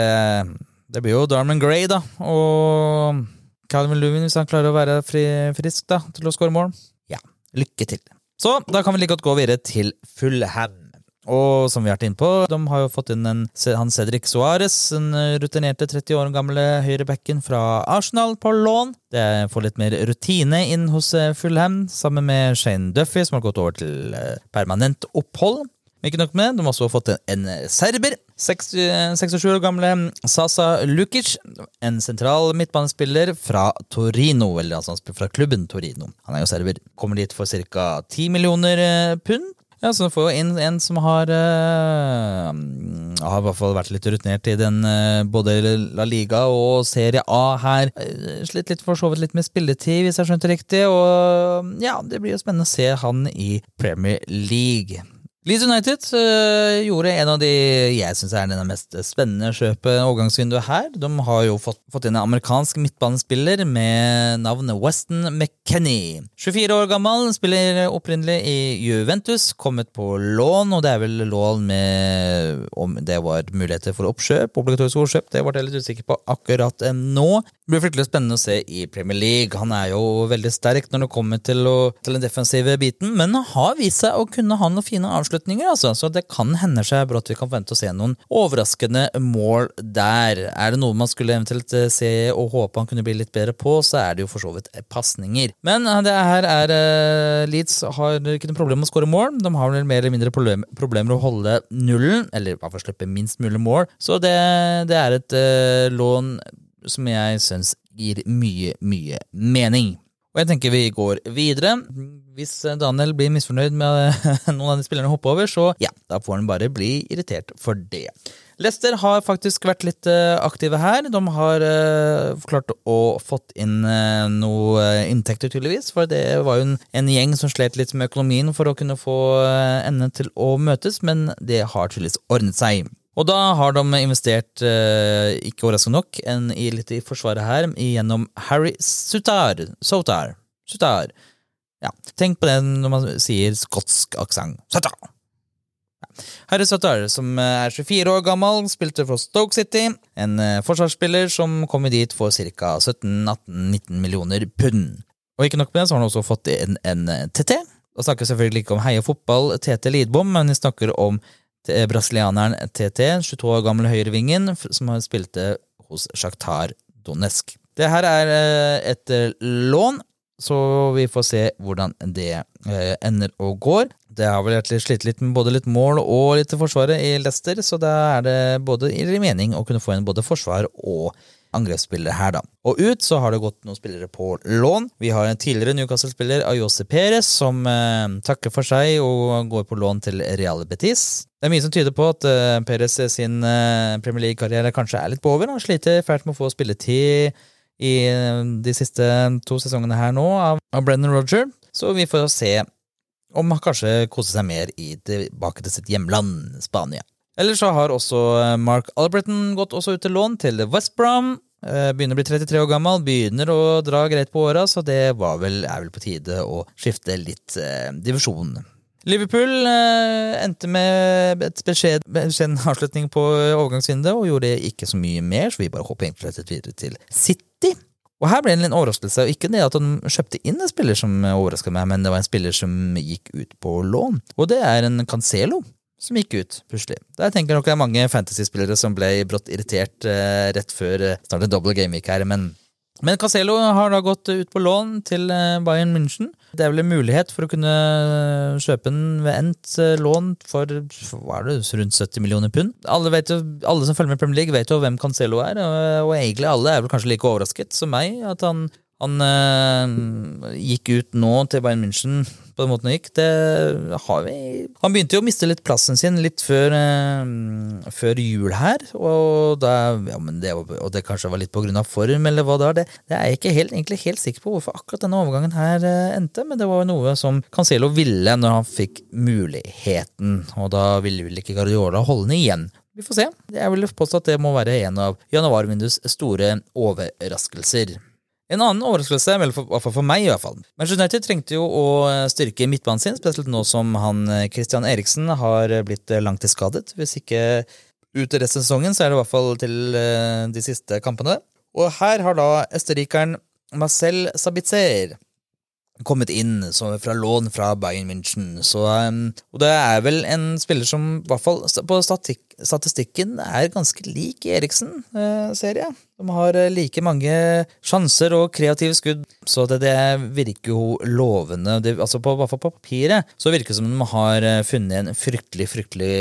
det blir jo Darman Gray, da. Og Calvin Lewin, hvis han klarer å være fri, frisk da, til å skåre mål. Ja, lykke til. Så da kan vi like godt gå videre til Fullham. Og som vi har vært inne på, de har jo fått inn en, han Cedric Suárez, den rutinerte 30 år gamle høyrebacken fra Arsenal, på lån. Det får litt mer rutine inn hos eh, Fulham, sammen med Shane Duffy, som har gått over til eh, permanent opphold. Men ikke nok med, de har også fått en, en serber. 67 år gamle Sasa Lukic, en sentral midtbanespiller fra Torino, eller altså fra klubben Torino. Han er jo server. Kommer dit for ca. 10 millioner eh, pund. Ja, Så får jo inn en som har uh, Har i hvert fall vært litt rutinert i den uh, både La Liga og Serie A her. Slitt litt for så vidt litt med spilletid, hvis jeg skjønte riktig. Og ja, det blir jo spennende å se han i Premier League. Leeds United øh, gjorde en av de jeg syns er den mest spennende kjøpet overgangsvinduet her. De har jo fått, fått inn en amerikansk midtbanespiller med navnet Weston McKenny. 24 år gammel, spiller opprinnelig i Juventus, kommet på lån, og det er vel lån med om det var muligheter for oppkjøp, obligatorisk oppkjøp, det ble jeg litt usikker på akkurat nå. Det blir fryktelig spennende å se i Premier League. Han er jo veldig sterk når det kommer til, å, til den defensive biten, men har vist seg å kunne ha noen fine avslutninger, altså. Så det kan hende seg brått vi kan forvente å se noen overraskende mål der. Er det noe man skulle eventuelt eh, se og håpe han kunne bli litt bedre på, så er det jo for så vidt pasninger. Men eh, det her er uh, Leeds har ikke noe problem med å skåre mål. De har vel mer eller mindre problem, problemer å holde nullen, eller i hvert fall slippe minst mulig mål. Så det, det er et uh, lån som jeg syns gir mye, mye mening. Og jeg tenker vi går videre. Hvis Daniel blir misfornøyd med noen av de spillerne hopper over, så ja, da får han bare bli irritert for det. Leicester har faktisk vært litt uh, aktive her. De har uh, klart å fått inn uh, noe inntekter, tydeligvis. For det var jo en, en, gjeng som slet litt med økonomien for å kunne få endene til å møtes, men det har tydeligvis ordnet seg. Og da har de investert, eh, ikke overraskende nok, en, i litt i forsvaret her, gjennom Harry Sutar. Sotar. Sutar. Ja, tenk på det når man sier skotsk aksent. Sutar! Harry Sutar, som er 24 år gammel, spilte for Stoke City. En eh, forsvarsspiller som kom dit for ca. 17-18-19 millioner pund. Og ikke nok med det, så har han også fått en, en TT. Og snakker selvfølgelig ikke om Heia fotball, TT Lidbom, men vi snakker om brasilianeren TT, 22 år gammel høyrevingen, som spilte hos Sjaktar Donetsk. Det her er eh, et eh, lån, så vi får se hvordan det eh, ender og går. Det har vel slitt litt med både litt mål og litt forsvaret i Leicester, så da er det både i mening å kunne få inn både forsvar og angrepsspillere her, da. Og ut så har det gått noen spillere på lån. Vi har en tidligere Newcastle-spiller, Ayose Perez, som eh, takker for seg og går på lån til Real Betis. Det er mye som tyder på at eh, Perez sin eh, Premier League-karriere kanskje er litt på over. Han sliter fælt med å få spilletid i eh, de siste to sesongene her nå av, av Brennan Roger, så vi får se om han kanskje koser seg mer i tilbake til sitt hjemland, Spania. Eller så har også eh, Mark Albretton gått også ut til lån til West Brom. Eh, begynner å bli 33 år gammel, begynner å dra greit på åra, så det vel, er vel på tide å skifte litt eh, divisjon. Liverpool eh, endte med et beskjeden avslutning på overgangsvinduet og gjorde ikke så mye mer, så vi bare hopper egentlig videre til City. Og her ble det en overraskelse, og ikke det at han kjøpte inn en spiller som overraska meg, men det var en spiller som gikk ut på lån, og det er en Cancelo som gikk ut plutselig. Der tenker nok det er mange fantasyspillere som ble brått irritert eh, rett før eh, snart en double gameweek her, men men Caselo har da gått ut på lån til eh, Bayern München. Det er vel en mulighet for å kunne kjøpe den ved endt eh, lån for hva er det, rundt 70 millioner pund. Alle, jo, alle, som følger med Premier League, vet jo hvem Cancelo er, og egentlig alle er vel kanskje like overrasket som meg at han han øh, gikk ut nå til Bayern München på den måten han gikk. Det har vi Han begynte jo å miste litt plassen sin litt før, øh, før jul her. Og, da, ja, det, og, det, kanskje var litt av form, eller hva det var. Det, det er jeg ikke helt, egentlig helt sikker på hvorfor akkurat denne overgangen her øh, endte, men det var noe som Cancelo ville når han fikk muligheten. Og da ville vel ikke Guardiola holde den igjen. Vi får se. Jeg vil påstå at det må være en av januarvinduets store overraskelser. En annen overraskelse, vel for, for meg i hvert fall. Manchester United trengte jo å styrke midtbanen sin, spesielt nå som han eh, Christian Eriksen har blitt eh, langtidsskadet. Hvis ikke ut resten av sesongen, så er det i hvert fall til eh, de siste kampene. Og her har da østerrikeren Marcel Sabitzer kommet inn fra lån fra Bayern München. Så, um, og det er vel en spiller som i hvert fall på statistikk, statistikken er ganske lik Eriksen, uh, ser jeg. De har uh, like mange sjanser og kreative skudd, så det, det virker jo lovende. Det, altså på, hvert fall på papiret så virker det som de har uh, funnet en fryktelig, fryktelig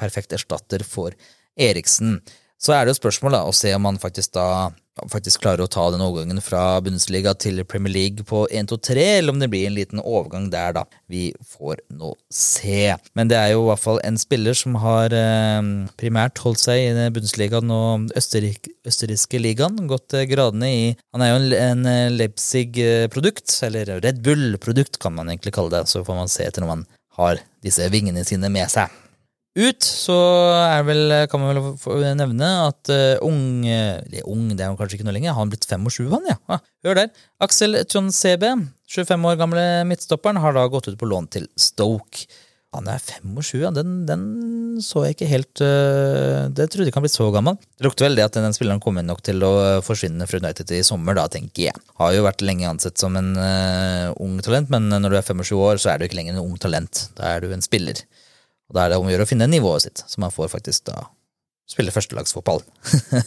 perfekt erstatter for Eriksen. Så er det jo spørsmål da, å se om han faktisk da faktisk klarer å ta den overgangen fra Bundesliga til Premier League på 1-2-3, eller om det blir en liten overgang der, da. Vi får nå se. Men det er jo i hvert fall en spiller som har eh, primært holdt seg i Bundesligaen og Østerrik, østerrikske ligaen, gått eh, gradene i Han er jo en, en eh, Leipzig-produkt, eller Red Bull-produkt kan man egentlig kalle det, så får man se etter når man har disse vingene sine med seg. Ut så er vel, kan man vel nevne at uh, ung Eller ung, det er han kanskje ikke noe lenger. Han har blitt 25, han, ja. Ah, hør der. Aksel Tronsebe, 25 år gamle midtstopperen, har da gått ut på lån til Stoke. Han er 25, ja. Den, den så jeg ikke helt uh, Det trodde jeg ikke han ble så gammel. Det lukter vel det at den spilleren kommer nok til å forsvinne fra United i sommer, da, tenker jeg. Har jo vært lenge ansett som en uh, ung talent, men når du er 25 år, så er du ikke lenger en ung talent. Da er du en spiller. Og da er det om å gjøre å finne nivået sitt, så man får faktisk da spille førstelagsfotball.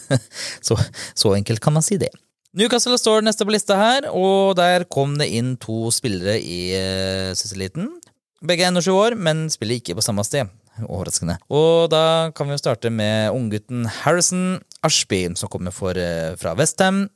så, så enkelt kan man si det. Newcastle står neste på lista her, og der kom det inn to spillere i Sisseliten. Begge er 21 år, men spiller ikke på samme sted. Overraskende. Og da kan vi jo starte med unggutten Harrison Ashby, som kommer for, eh, fra Westham.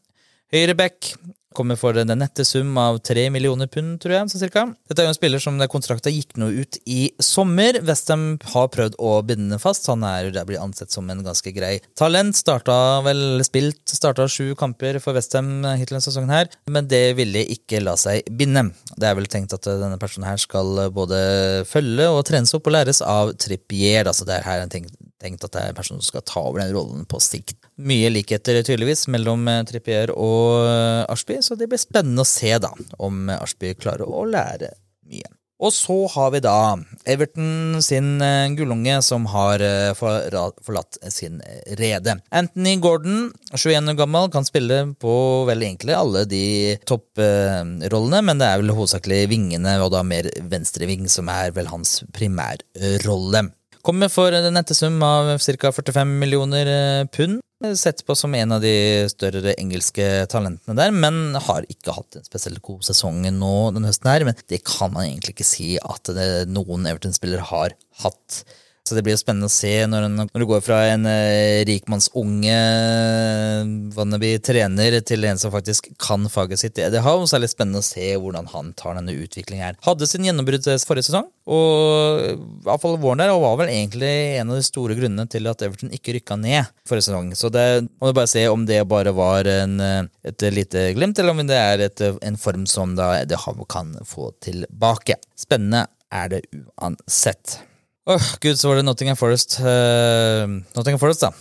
Høyreback kommer for den nette sum av tre millioner pund, tror jeg. så cirka. Dette er jo en spiller som kontrakta gikk nå ut i sommer. Westham har prøvd å binde fast. Han er blir ansett som en ganske grei talent. Starta vel spilt starta sju kamper for Westham hittil denne sesongen her, men det ville ikke la seg binde. Det er vel tenkt at denne personen her skal både følge og trenes opp og læres av Trippier. Altså det er her en tenkt tenkt at det er en person som skal ta over den rollen på sikt. Mye likheter tydeligvis mellom eh, Trippier og eh, Ashby, så det blir spennende å se da om Ashby klarer å lære mye. Og så har vi da Everton sin eh, gullunge som har forlatt sin rede. Anthony Gordon, 21 år gammel, kan spille på vel egentlig alle de topprollene, men det er vel hovedsakelig vingene, og da mer venstreving, som er vel hans primærrolle. Kommer for en nettesum av ca. 45 millioner eh, pund. Sett på som en av de større engelske talentene der, men har ikke hatt en spesielt god sesong nå denne høsten. her, Men det kan man egentlig ikke si at noen Everton-spillere har hatt. Så det blir jo spennende å se når, en, når du går fra en eh, rikmannsunge wannabe trener til en som faktisk kan faget sitt Det, er det litt spennende å se hvordan han tar denne utviklingen her. Hadde sin gjennombrudd forrige sesong, og iallfall våren der, og var vel egentlig en av de store grunnene til at Everton ikke rykka ned forrige sesong. Så det må du bare se om det bare var en, et lite glimt, eller om det er et, en form som da det kan få tilbake. Spennende er det uansett. Åh, gud, så var det Nottingham Forest. Uh, Nottingham Forest, da.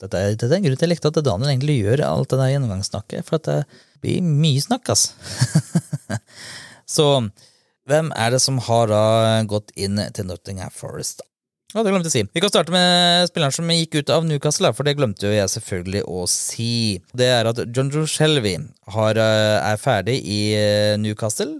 Dette er, dette er en grunn til jeg likte at Daniel egentlig gjør alt det der gjennomgangssnakket, for at det blir mye snakk, ass. så hvem er det som har da gått inn til Nottingham Forest? Ja, det glemte jeg å si. Vi kan starte med spilleren som gikk ut av Newcastle, for det glemte jo jeg selvfølgelig å si. Det er at John Joe Shelby har, er ferdig i eh, Newcastle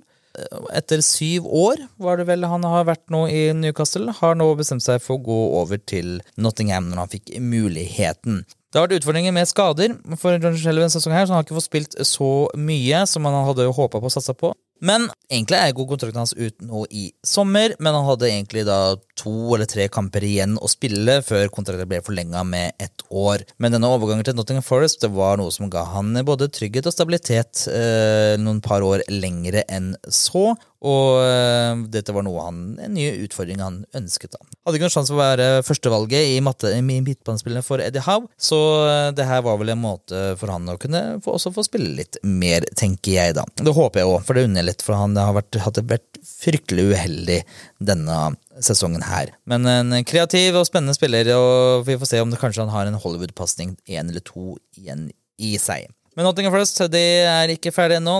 etter syv år, var det vel han har vært nå i Newcastle, har nå bestemt seg for å gå over til Nottingham når han fikk muligheten. Det har vært utfordringer med skader for John Shelby sesong her, så han har ikke fått spilt så mye som han hadde håpa på å satse på. Men egentlig er god kontrakten hans ut nå i sommer, men han hadde egentlig da to eller tre kamper igjen å spille før kontrakten ble forlenga med ett år. Men denne overgangen til Nottingham Forest det var noe som ga han både trygghet og stabilitet eh, noen par år lengre enn så. Og øh, dette var noe han, en ny utfordring han ønsket. da. Hadde ikke noen sjanse for å være førstevalget i, i midtbanespillene for Eddie Howe, så øh, det her var vel en måte for han å kunne få, også få spille litt mer, tenker jeg da. Det håper jeg òg, for det unner litt, for han har vært, hadde vært fryktelig uheldig denne sesongen her. Men en kreativ og spennende spiller, og vi får se om det kanskje han har en Hollywood-pasning én eller to igjen i seg. Men Nottingham Forest det er ikke ferdig ennå.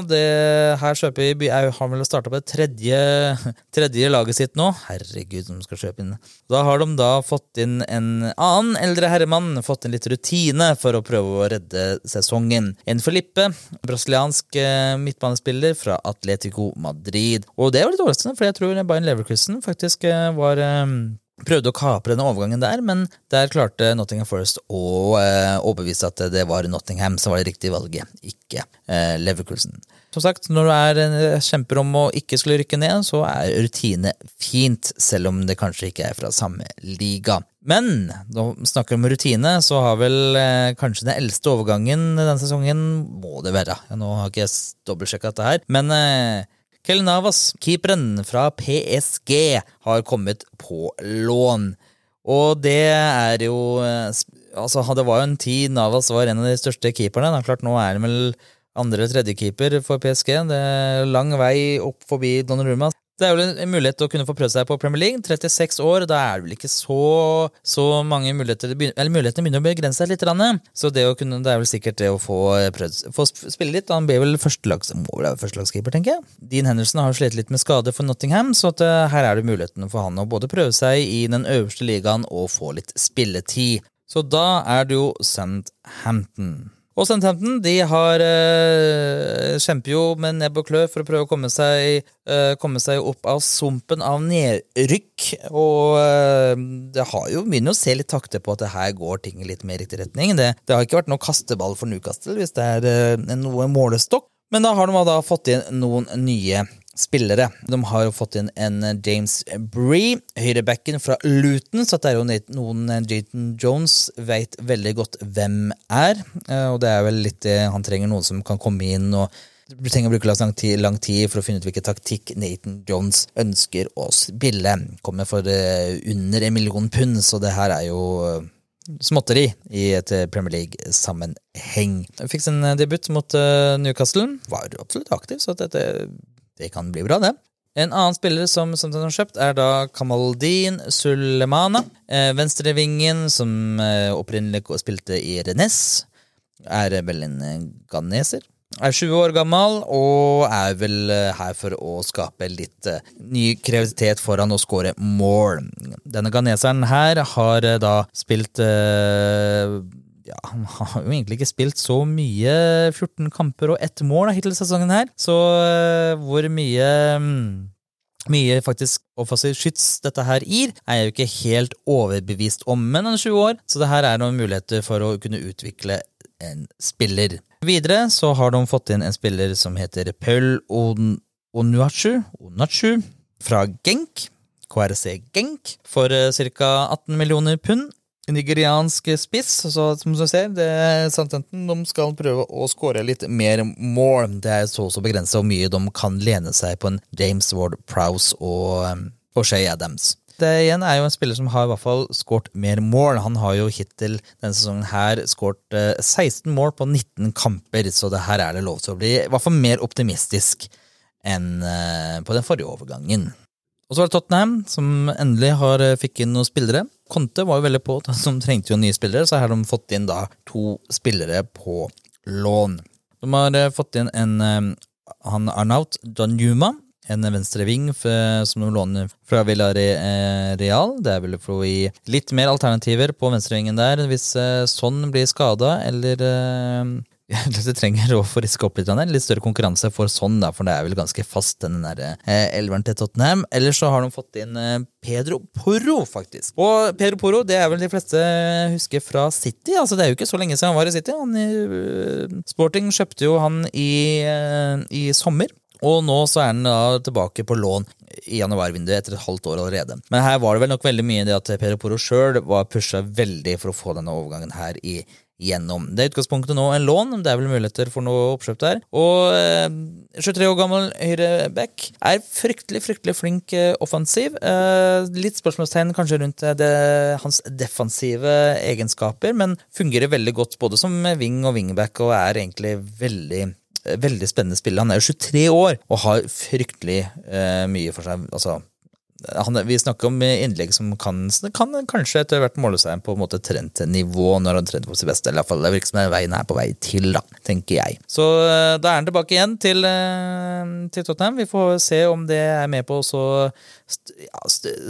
Her kjøper vi har vel starta på det tredje, tredje, laget sitt nå. Herregud, som skal kjøpe inn. Da har de da fått inn en annen eldre herremann, fått inn litt rutine for å prøve å redde sesongen. En Felipe, brasiliansk eh, midtbanespiller fra Atletico Madrid. Og det var litt overraskende, for jeg tror Bayern Leverkusen faktisk eh, var eh, prøvde å kapre den overgangen der, men der klarte Nottingham Forest å eh, overbevise at det var Nottingham som var det riktige valget, ikke eh, Leverkusen. Som sagt, når du er eh, kjemper om å ikke skulle rykke ned, så er rutine fint, selv om det kanskje ikke er fra samme liga. Men når vi snakker om rutine, så har vel eh, kanskje den eldste overgangen denne sesongen må det være. Nå har ikke jeg dobbeltsjekka dette her, men eh, Kel Navas, keeperen fra PSG, har kommet på lån. Og det er jo eh, Altså, det var jo en tid Navas var en av de største keeperne. Da. Klart, Nå er han vel andre- eller tredjekeeper for PSG. Det er lang vei opp forbi Donnarumma. Det er jo en mulighet til å kunne få prøvd seg på Premier League. 36 år, da er det vel ikke så, så mange muligheter Eller mulighetene begynner å begrense seg litt. Så det, kunne, det er vel sikkert det å få, prøvd, få spille litt. Han blir vel førstelags, må vel være førstelagskeeper, tenker jeg. Dean Henderson har slitt litt med skade for Nottingham, så at, uh, her er det muligheten for han å både prøve seg i den øverste ligaen og få litt spilletid. Så da er det jo Southampton. Og Southampton de har eh, kjemper jo med nebb og klør for å prøve å komme seg, eh, komme seg opp av sumpen av nedrykk. Og eh, det har jo begynt å se litt takter på at det her går ting litt mer i riktig retning. Det, det, har ikke vært noe kasteball for Newcastle hvis det er eh, noe målestokk. Men da har de da fått inn noen nye spillere. De har jo fått inn en James Bree, høyrebacken fra Luton, så det er jo noen Jaton Jones vet veldig godt hvem er. Eh, og det er vel litt det han trenger noen som kan komme inn og du trenger å bruke lang tid, lang tid, for å finne ut hvilken taktikk Nathan Jones ønsker å spille. Kommer for eh, under en million pund, så det her er jo eh, småtteri i et Premier League-sammenheng. Fikk sin debut mot Newcastle. Var absolutt aktiv, så dette det kan bli bra, det. En annen spiller som den har kjøpt, er da Kamaldin Sulemana. Eh, venstrevingen, som eh, opprinnelig spilte i Rennes, er vel en ganeser. Er 20 år gammel og er vel eh, her for å skape litt ny kreativitet foran å skåre mål. Denne ganeseren her har da spilt ja, han har jo egentlig ikke spilt så mye. 14 kamper og ett mål hittil sesongen her. Så uh, hvor mye um, mye faktisk offensiv skyts dette her gir, er jeg jo ikke helt overbevist om. Men han er 20 år, så det her er noen muligheter for å kunne utvikle en spiller. Videre så har de fått inn en spiller som heter Paul Onuachu, Onachu fra Genk. KRC Genk for ca. 18 millioner pund nigeriansk spiss. Så som du ser, det Southampton de skal prøve å skåre litt mer mål. Det er så så begrensa hvor mye de kan lene seg på en James Ward Prowse og, um, og Shay Adams. Det igjen er jo en spiller som har i hvert fall skåret mer mål. Han har jo hittil denne sesongen her skåret 16 mål på 19 kamper, så det her er det lov til å bli i hvert fall mer optimistisk enn uh, på den forrige overgangen. Og så var det Tottenham, som endelig har, eh, fikk inn noen spillere. Conte var jo veldig på, som trengte jo nye spillere, så her har de fått inn da to spillere på lån. De har eh, fått inn en eh, han Arnaut Danjuma, en venstreving som de låner fra Villarreal. Det er vel for å gi litt mer alternativer på venstrevingen der hvis sånn blir skada, eller det trenger å få riske opp litt. Litt større konkurranse for sånn, da, for det er vel ganske fast, den der eh, elveren til Tottenham. Ellers så har de fått inn eh, Pedro Porro, faktisk. Og Pedro Porro det er vel de fleste husker fra City. altså Det er jo ikke så lenge siden han var i City. Han i, uh, Sporting kjøpte jo han i, uh, i sommer. Og nå så er han da tilbake på lån i januarvinduet etter et halvt år allerede. Men her var det vel nok veldig mye det at Pedro Porro sjøl var pusha veldig for å få denne overgangen her i gjennom. Det er utgangspunktet nå en lån, det er vel muligheter for noe oppkjøp der. Og eh, 23 år gammel høyreback er fryktelig, fryktelig flink eh, offensiv. Eh, litt spørsmålstegn kanskje rundt eh, det, hans defensive egenskaper, men fungerer veldig godt både som wing og wingback og er egentlig veldig veldig spennende spiller. Han er jo 23 år og har fryktelig mye for seg. altså han, vi snakker om innlegg som kan, kan kanskje etter hvert måle seg på en måte trendnivå når han trent på sitt beste. Eller iallfall det virker som veien er på vei til, da, tenker jeg. Så eh, da er han tilbake igjen til, eh, til Tottenham. Vi får se om det er med på å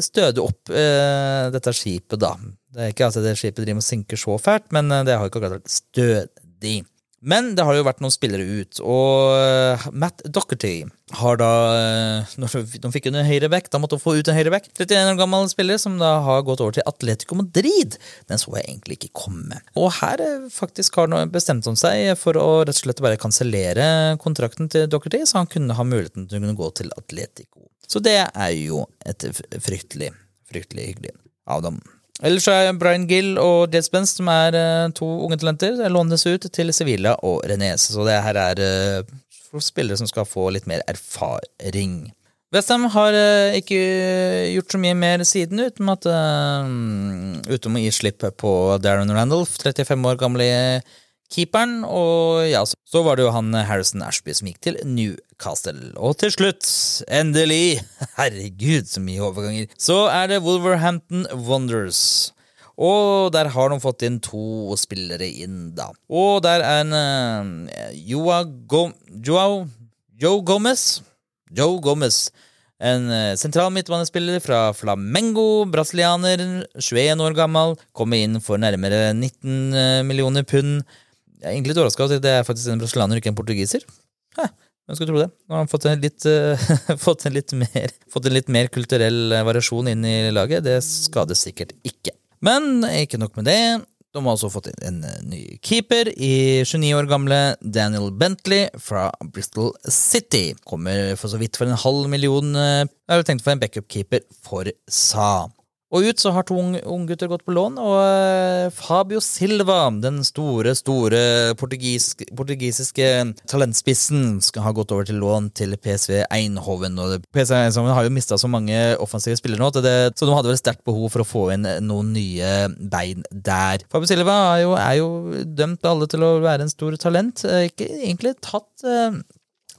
støde opp uh, dette skipet, da. Det er ikke at det skipet driver og synke så fælt, men det har ikke akkurat vært stødig. Men det har jo vært noen spillere ut, og eh, Matt Docherty har da eh, Når de fikk under høyreback, da måtte de få ut en høyreback. 31 år gammel spiller som da har gått over til Atletico Madrid. Den så jeg egentlig ikke komme. Og her eh, faktisk har han bestemt seg for å rett og slett bare kansellere kontrakten til Docherty, så han kunne ha muligheten til å kunne gå til Atletico. Så det er jo et fryktelig, fryktelig hyggelig av dem. Ellers er Brian Gill og Jed Spence, som er uh, to unge talenter, lånes ut til Sevilla og Renese. Så det her er for spillere som skal få litt mer erfaring. Westham har uh, ikke gjort så mye mer siden, utenom, at, utenom å gi slipp på Darren Randolph, 35 år gamle keeperen. Og ja, så, var det jo han Harrison Ashby som gikk til Newcastle. Castle. Og til slutt, endelig, herregud så mye overganger, så er det Wolverhampton Wonders. Og der har de fått inn to spillere inn, da. Og der er en uh, Joa Go Joao Joe Gomez. Joe Gomez. En uh, sentral midtbanespiller fra Flamengo, brasilianer, 21 år gammel. Kommer inn for nærmere 19 uh, millioner pund. Jeg er egentlig litt overraska over at det er faktisk en brasilianer, ikke en portugiser. Hæ, hvem skulle tro det? Nå har han fått en litt, fått en litt, mer, fått en litt mer kulturell variasjon inn i laget. Det skader sikkert ikke. Men ikke nok med det. De har også fått inn en eh, ny keeper i 29 år gamle Daniel Bentley fra Bristol City. Kommer for så vidt for en halv million. Jeg hadde tenkt for en backup-keeper for Sa. Og ut så har to unggutter gått på lån, og uh, Fabio Silva, den store, store portugis portugisiske talentspissen, skal ha gått over til lån til PSV Einhoven. Og PSV Einhoven har jo mista så mange offensive spillere nå, det, så de hadde vel sterkt behov for å få inn noen nye bein der. Fabio Silva er jo, er jo dømt alle til å være en stor talent. Uh, ikke egentlig tatt uh,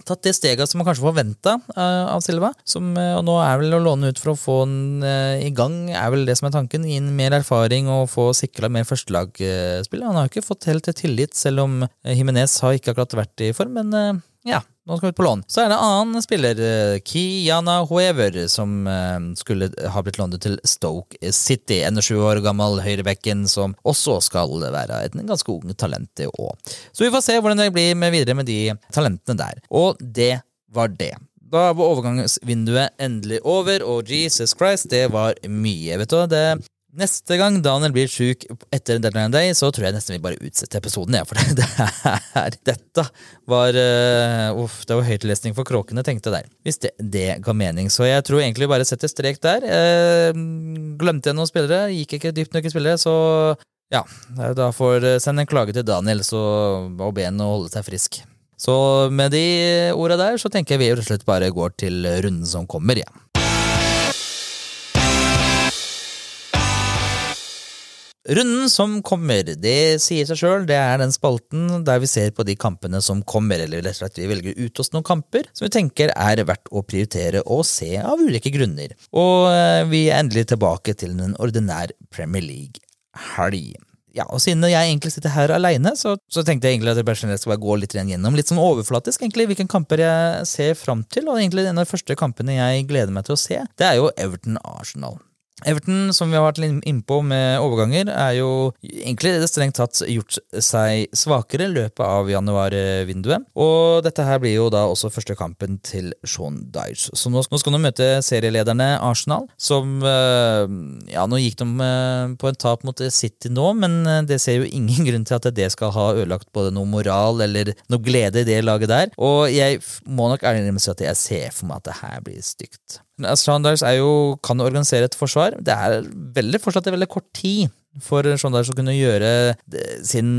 tatt det steget som man kanskje forventa uh, eh, av Silva. Som, uh, og nå er vel å låne ut for å få den uh, i gang, er vel det som er tanken. Gi mer erfaring og få sikra mer førstelagspill. Han har ikke fått helt tillit, selv om Himinez har ikke akkurat vært i form, men ja, nå skal vi ut på lån. Så er det en annen spiller, eh, Kiana Huever, som eh, skulle ha blitt lånt til Stoke City. 21 år gammel høyrebekken, som også skal være et ganske ung talent, det òg. Så vi får se hvordan det blir med videre med de talentene der. Og det var det. Da var overgangsvinduet endelig over, og Jesus Christ, det var mye. vet du. Det Neste gang Daniel blir sjuk etter Deadline Day, så tror jeg nesten vi bare utsetter episoden. Ja, for det, her, dette var uh, Uff, det var høytlesning for kråkene, tenkte jeg der. Hvis det, det, ga mening. Så jeg tror egentlig vi bare setter strek der. Uh, glemte jeg noen spillere? Gikk ikke dypt nok i spillere, så ja. Da får sende en klage til Daniel, så og be ham holde seg frisk. Så med de orda der, så tenker jeg vi rett og slett bare går til runden som kommer. Ja. Runden som kommer, det sier seg sjøl. Det er den spalten der vi ser på de kampene som kommer, eller rett og slett vi velger ut oss noen kamper som vi tenker er verdt å prioritere og se av ulike grunner. Og eh, vi er endelig tilbake til en ordinær Premier League-helg. Ja, og Siden jeg egentlig sitter her aleine, så, så, tenkte jeg egentlig at jeg bare skal gå litt gjennom litt sånn overflatisk egentlig, hvilke kamper jeg ser fram til. Og egentlig en av de første kampene jeg gleder meg til å se, det er jo Everton-Arsenal. Everton, som vi har vært innpå med overganger, er jo egentlig strengt tatt gjort seg svakere i løpet av januarvinduet. Og dette her blir jo da også første kampen til Sean Dyche. Så nå, skal de møte serielederne Arsenal, som eh, Ja, nå gikk de eh, på en tap mot City nå, men eh, det ser jo ingen grunn til at det skal ha ødelagt både noe moral eller noe glede i det laget der. Og jeg må nok ærlig innrømme at jeg ser for meg at det her blir stygt. Sanders er jo, kan organisere et forsvar. Det er veldig, fortsatt veldig kort tid for Sanders å kunne gjøre sin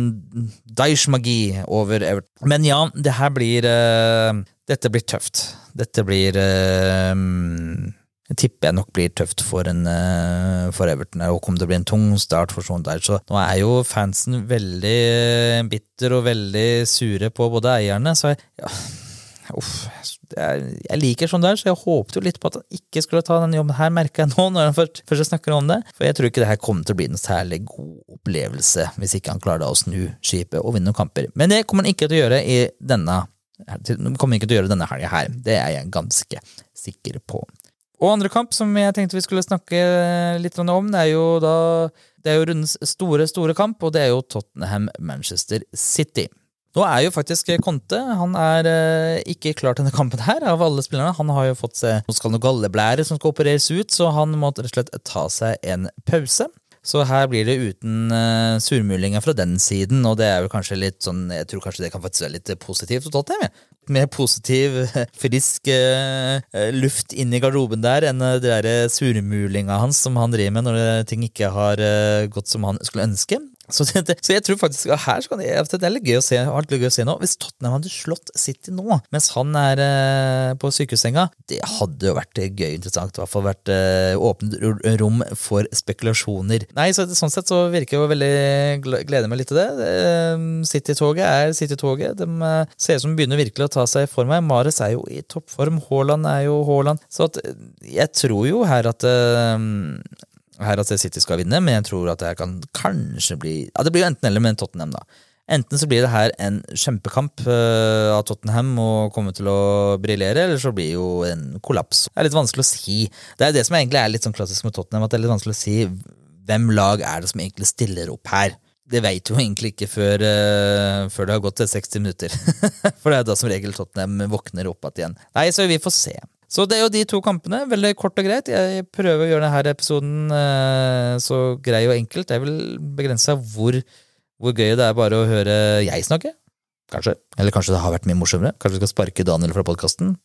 Daish-magi over Everton. Men ja, det her blir uh, Dette blir tøft. Dette blir uh, jeg tipper jeg nok blir tøft for, en, for Everton. Og kommer til å bli en tung start for Dyche. Så nå er jo fansen veldig bitter og veldig sure på både eierne, så jeg, ja, uff, jeg liker sånn der, så jeg håpet jo litt på at han ikke skulle ta denne jobben her, merker jeg nå, når han først, først snakker om det. For jeg tror ikke det her kommer til å bli en særlig god opplevelse hvis ikke han klarer da å snu skipet og vinne noen kamper. Men det kommer han ikke til å gjøre i denne kommer ikke til å gjøre denne helga her. Det er jeg ganske sikker på. Og andre kamp som jeg tenkte vi skulle snakke litt om, det er jo da det er jo rundens store, store kamp, og det er jo Tottenham-Manchester City. Nå er jo faktisk Conte han er eh, ikke klar til denne kampen her, av alle spillerne. Han har jo fått seg noen, skal noe galleblære som skal opereres ut, så han må rett og slett ta seg en pause. Så her blir det uten uh, surmulinger fra den siden, og det er jo kanskje litt sånn Jeg tror kanskje det kan faktisk være litt positivt totalt, jeg. Mer positiv, frisk uh, luft inn i garderoben der enn uh, det derre surmulinga hans som han driver med når ting ikke har uh, gått som han skulle ønske. Så, det, så jeg tror faktisk her skal det, det er litt gøy å se, alt gøy å se nå. Hvis Tottenham hadde slått City nå, mens han er eh, på sykehussenga, det hadde jo vært gøy interessant. I hvert fall vært eh, åpent rom for spekulasjoner. Nei, så Sånn sett så virker jeg jo veldig gleder meg litt til det. Eh, City-toget er City-toget. De eh, ser ut som de begynner virkelig å ta seg i form her. Mares er jo i toppform. Haaland er jo Haaland. Så at, eh, jeg tror jo her at eh, her at City skal vinne, men jeg tror at det kan kanskje bli ja Det blir jo enten eller med Tottenham, da. Enten så blir det her en kjempekamp uh, av Tottenham og kommer til å briljere, eller så blir det jo en kollaps. Det er litt vanskelig å si. Det er det som egentlig er litt sånn klassisk med Tottenham, at det er litt vanskelig å si hvem lag er det som egentlig stiller opp her. Det veit du jo egentlig ikke før, uh, før, det har gått til 60 minutter. For det er da som regel Tottenham våkner opp igjen. Nei, så vi får se. Så det er jo de to kampene. Veldig kort og greit. Jeg prøver å gjøre denne episoden eh, så grei og enkelt. Jeg vil begrense hvor, hvor gøy det er bare å høre jeg snakke. Kanskje. Eller kanskje det har vært mye morsommere. Kanskje vi skal sparke Daniel fra podkasten.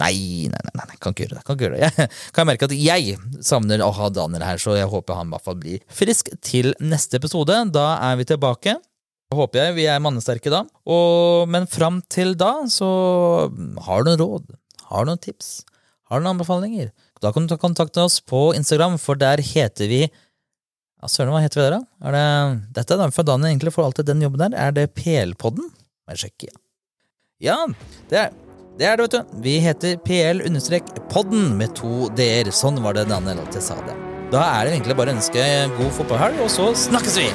Nei, nei, nei, nei, kan ikke gjøre det. Kan ikke gjøre det. Jeg kan merke at jeg savner å ha Daniel her, så jeg håper han i hvert fall blir frisk til neste episode. Da er vi tilbake. Håper jeg vi er mannesterke da. Og, men fram til da så har du råd har du noen tips? Har du noen anbefalinger? Da kan du ta kontakt med oss på Instagram, for der heter vi ja, Søren, hva heter vi der, da? Er det, dette er for Daniel egentlig får alltid den jobben der. Er det PL-podden? Jeg sjekke. Ja, det er, det er det, vet du. Vi heter PL-podden med to d-er. Sånn var det Daniel alltid sa det. Da er det egentlig bare å ønske god fotballhelg, og så snakkes vi!